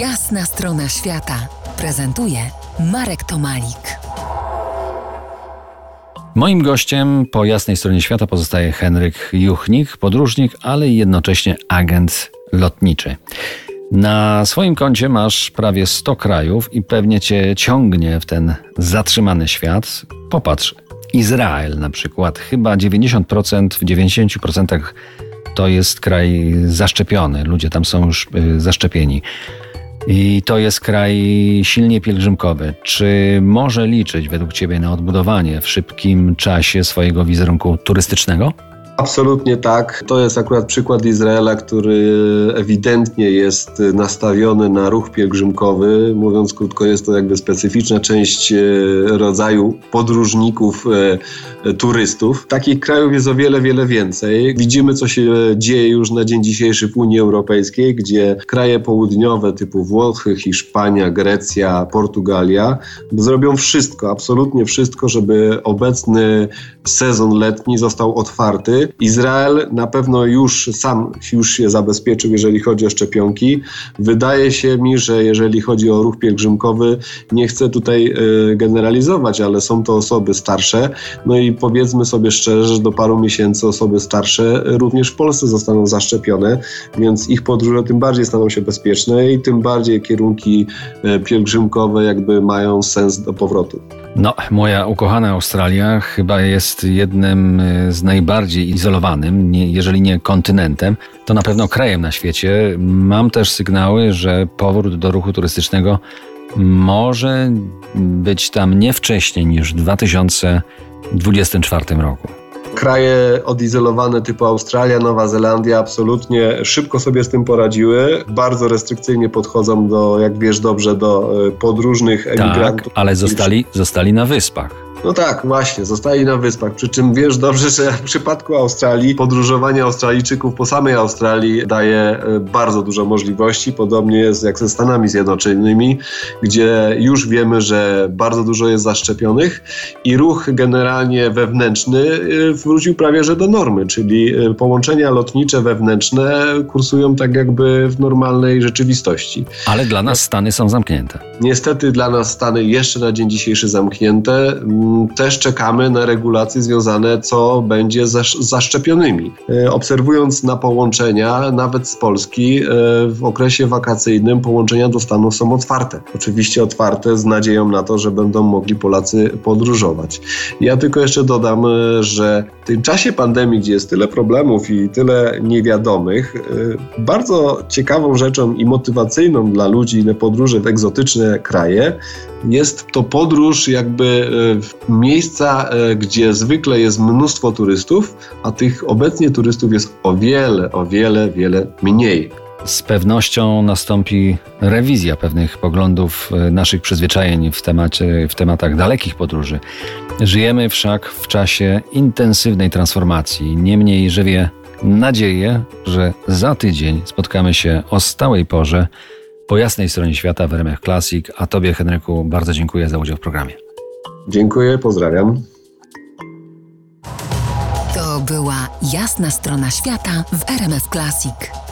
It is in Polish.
Jasna strona świata prezentuje Marek Tomalik. Moim gościem po jasnej stronie świata pozostaje Henryk Juchnik, podróżnik, ale jednocześnie agent lotniczy. Na swoim koncie masz prawie 100 krajów i pewnie cię ciągnie w ten zatrzymany świat. Popatrz, Izrael na przykład, chyba 90% w 90% to jest kraj zaszczepiony, ludzie tam są już y, zaszczepieni. I to jest kraj silnie pielgrzymkowy. Czy może liczyć według Ciebie na odbudowanie w szybkim czasie swojego wizerunku turystycznego? Absolutnie tak. To jest akurat przykład Izraela, który ewidentnie jest nastawiony na ruch pielgrzymkowy. Mówiąc krótko, jest to jakby specyficzna część e, rodzaju podróżników, e, turystów. Takich krajów jest o wiele, wiele więcej. Widzimy, co się dzieje już na dzień dzisiejszy w Unii Europejskiej, gdzie kraje południowe typu Włochy, Hiszpania, Grecja, Portugalia zrobią wszystko, absolutnie wszystko, żeby obecny sezon letni został otwarty Izrael na pewno już sam już się zabezpieczył, jeżeli chodzi o szczepionki. Wydaje się mi, że jeżeli chodzi o ruch pielgrzymkowy, nie chcę tutaj y, generalizować, ale są to osoby starsze. No i powiedzmy sobie szczerze, że do paru miesięcy osoby starsze również w Polsce zostaną zaszczepione, więc ich podróże tym bardziej staną się bezpieczne i tym bardziej kierunki y, pielgrzymkowe jakby mają sens do powrotu. No, moja ukochana Australia chyba jest jednym y, z najbardziej izolowanym, jeżeli nie kontynentem, to na pewno krajem na świecie. Mam też sygnały, że powrót do ruchu turystycznego może być tam nie wcześniej niż w 2024 roku kraje odizolowane typu Australia, Nowa Zelandia absolutnie szybko sobie z tym poradziły. Bardzo restrykcyjnie podchodzą do, jak wiesz dobrze, do e, podróżnych emigrantów. Tak, ale zostali, zostali na wyspach. No tak, właśnie, zostali na wyspach. Przy czym wiesz dobrze, że w przypadku Australii podróżowanie Australijczyków po samej Australii daje e, bardzo dużo możliwości. Podobnie jest jak ze Stanami Zjednoczonymi, gdzie już wiemy, że bardzo dużo jest zaszczepionych i ruch generalnie wewnętrzny e, wrócił prawie że do normy, czyli e, połączenia lotnicze wewnętrzne kursują tak jakby w normalnej rzeczywistości. Ale dla nas Stany są zamknięte. Niestety dla nas Stany jeszcze na dzień dzisiejszy zamknięte też czekamy na regulacje związane, co będzie z zaszczepionymi. E, obserwując na połączenia, nawet z Polski, e, w okresie wakacyjnym połączenia do Stanów są otwarte. Oczywiście otwarte z nadzieją na to, że będą mogli Polacy podróżować. Ja tylko jeszcze dodam, e, że w tym czasie pandemii, gdzie jest tyle problemów i tyle niewiadomych, bardzo ciekawą rzeczą i motywacyjną dla ludzi na podróże w egzotyczne kraje jest to podróż jakby w miejsca, e, gdzie zwykle jest mnóstwo turystów, a tych obecnie turystów jest o wiele, o wiele, wiele mniej. Z pewnością nastąpi rewizja pewnych poglądów e, naszych przyzwyczajeń w, temacie, w tematach dalekich podróży. Żyjemy wszak w czasie intensywnej transformacji. Niemniej żywię nadzieję, że za tydzień spotkamy się o stałej porze po jasnej stronie świata w RMF Classic. A Tobie, Henryku, bardzo dziękuję za udział w programie. Dziękuję, pozdrawiam. To była jasna strona świata w RMF Classic.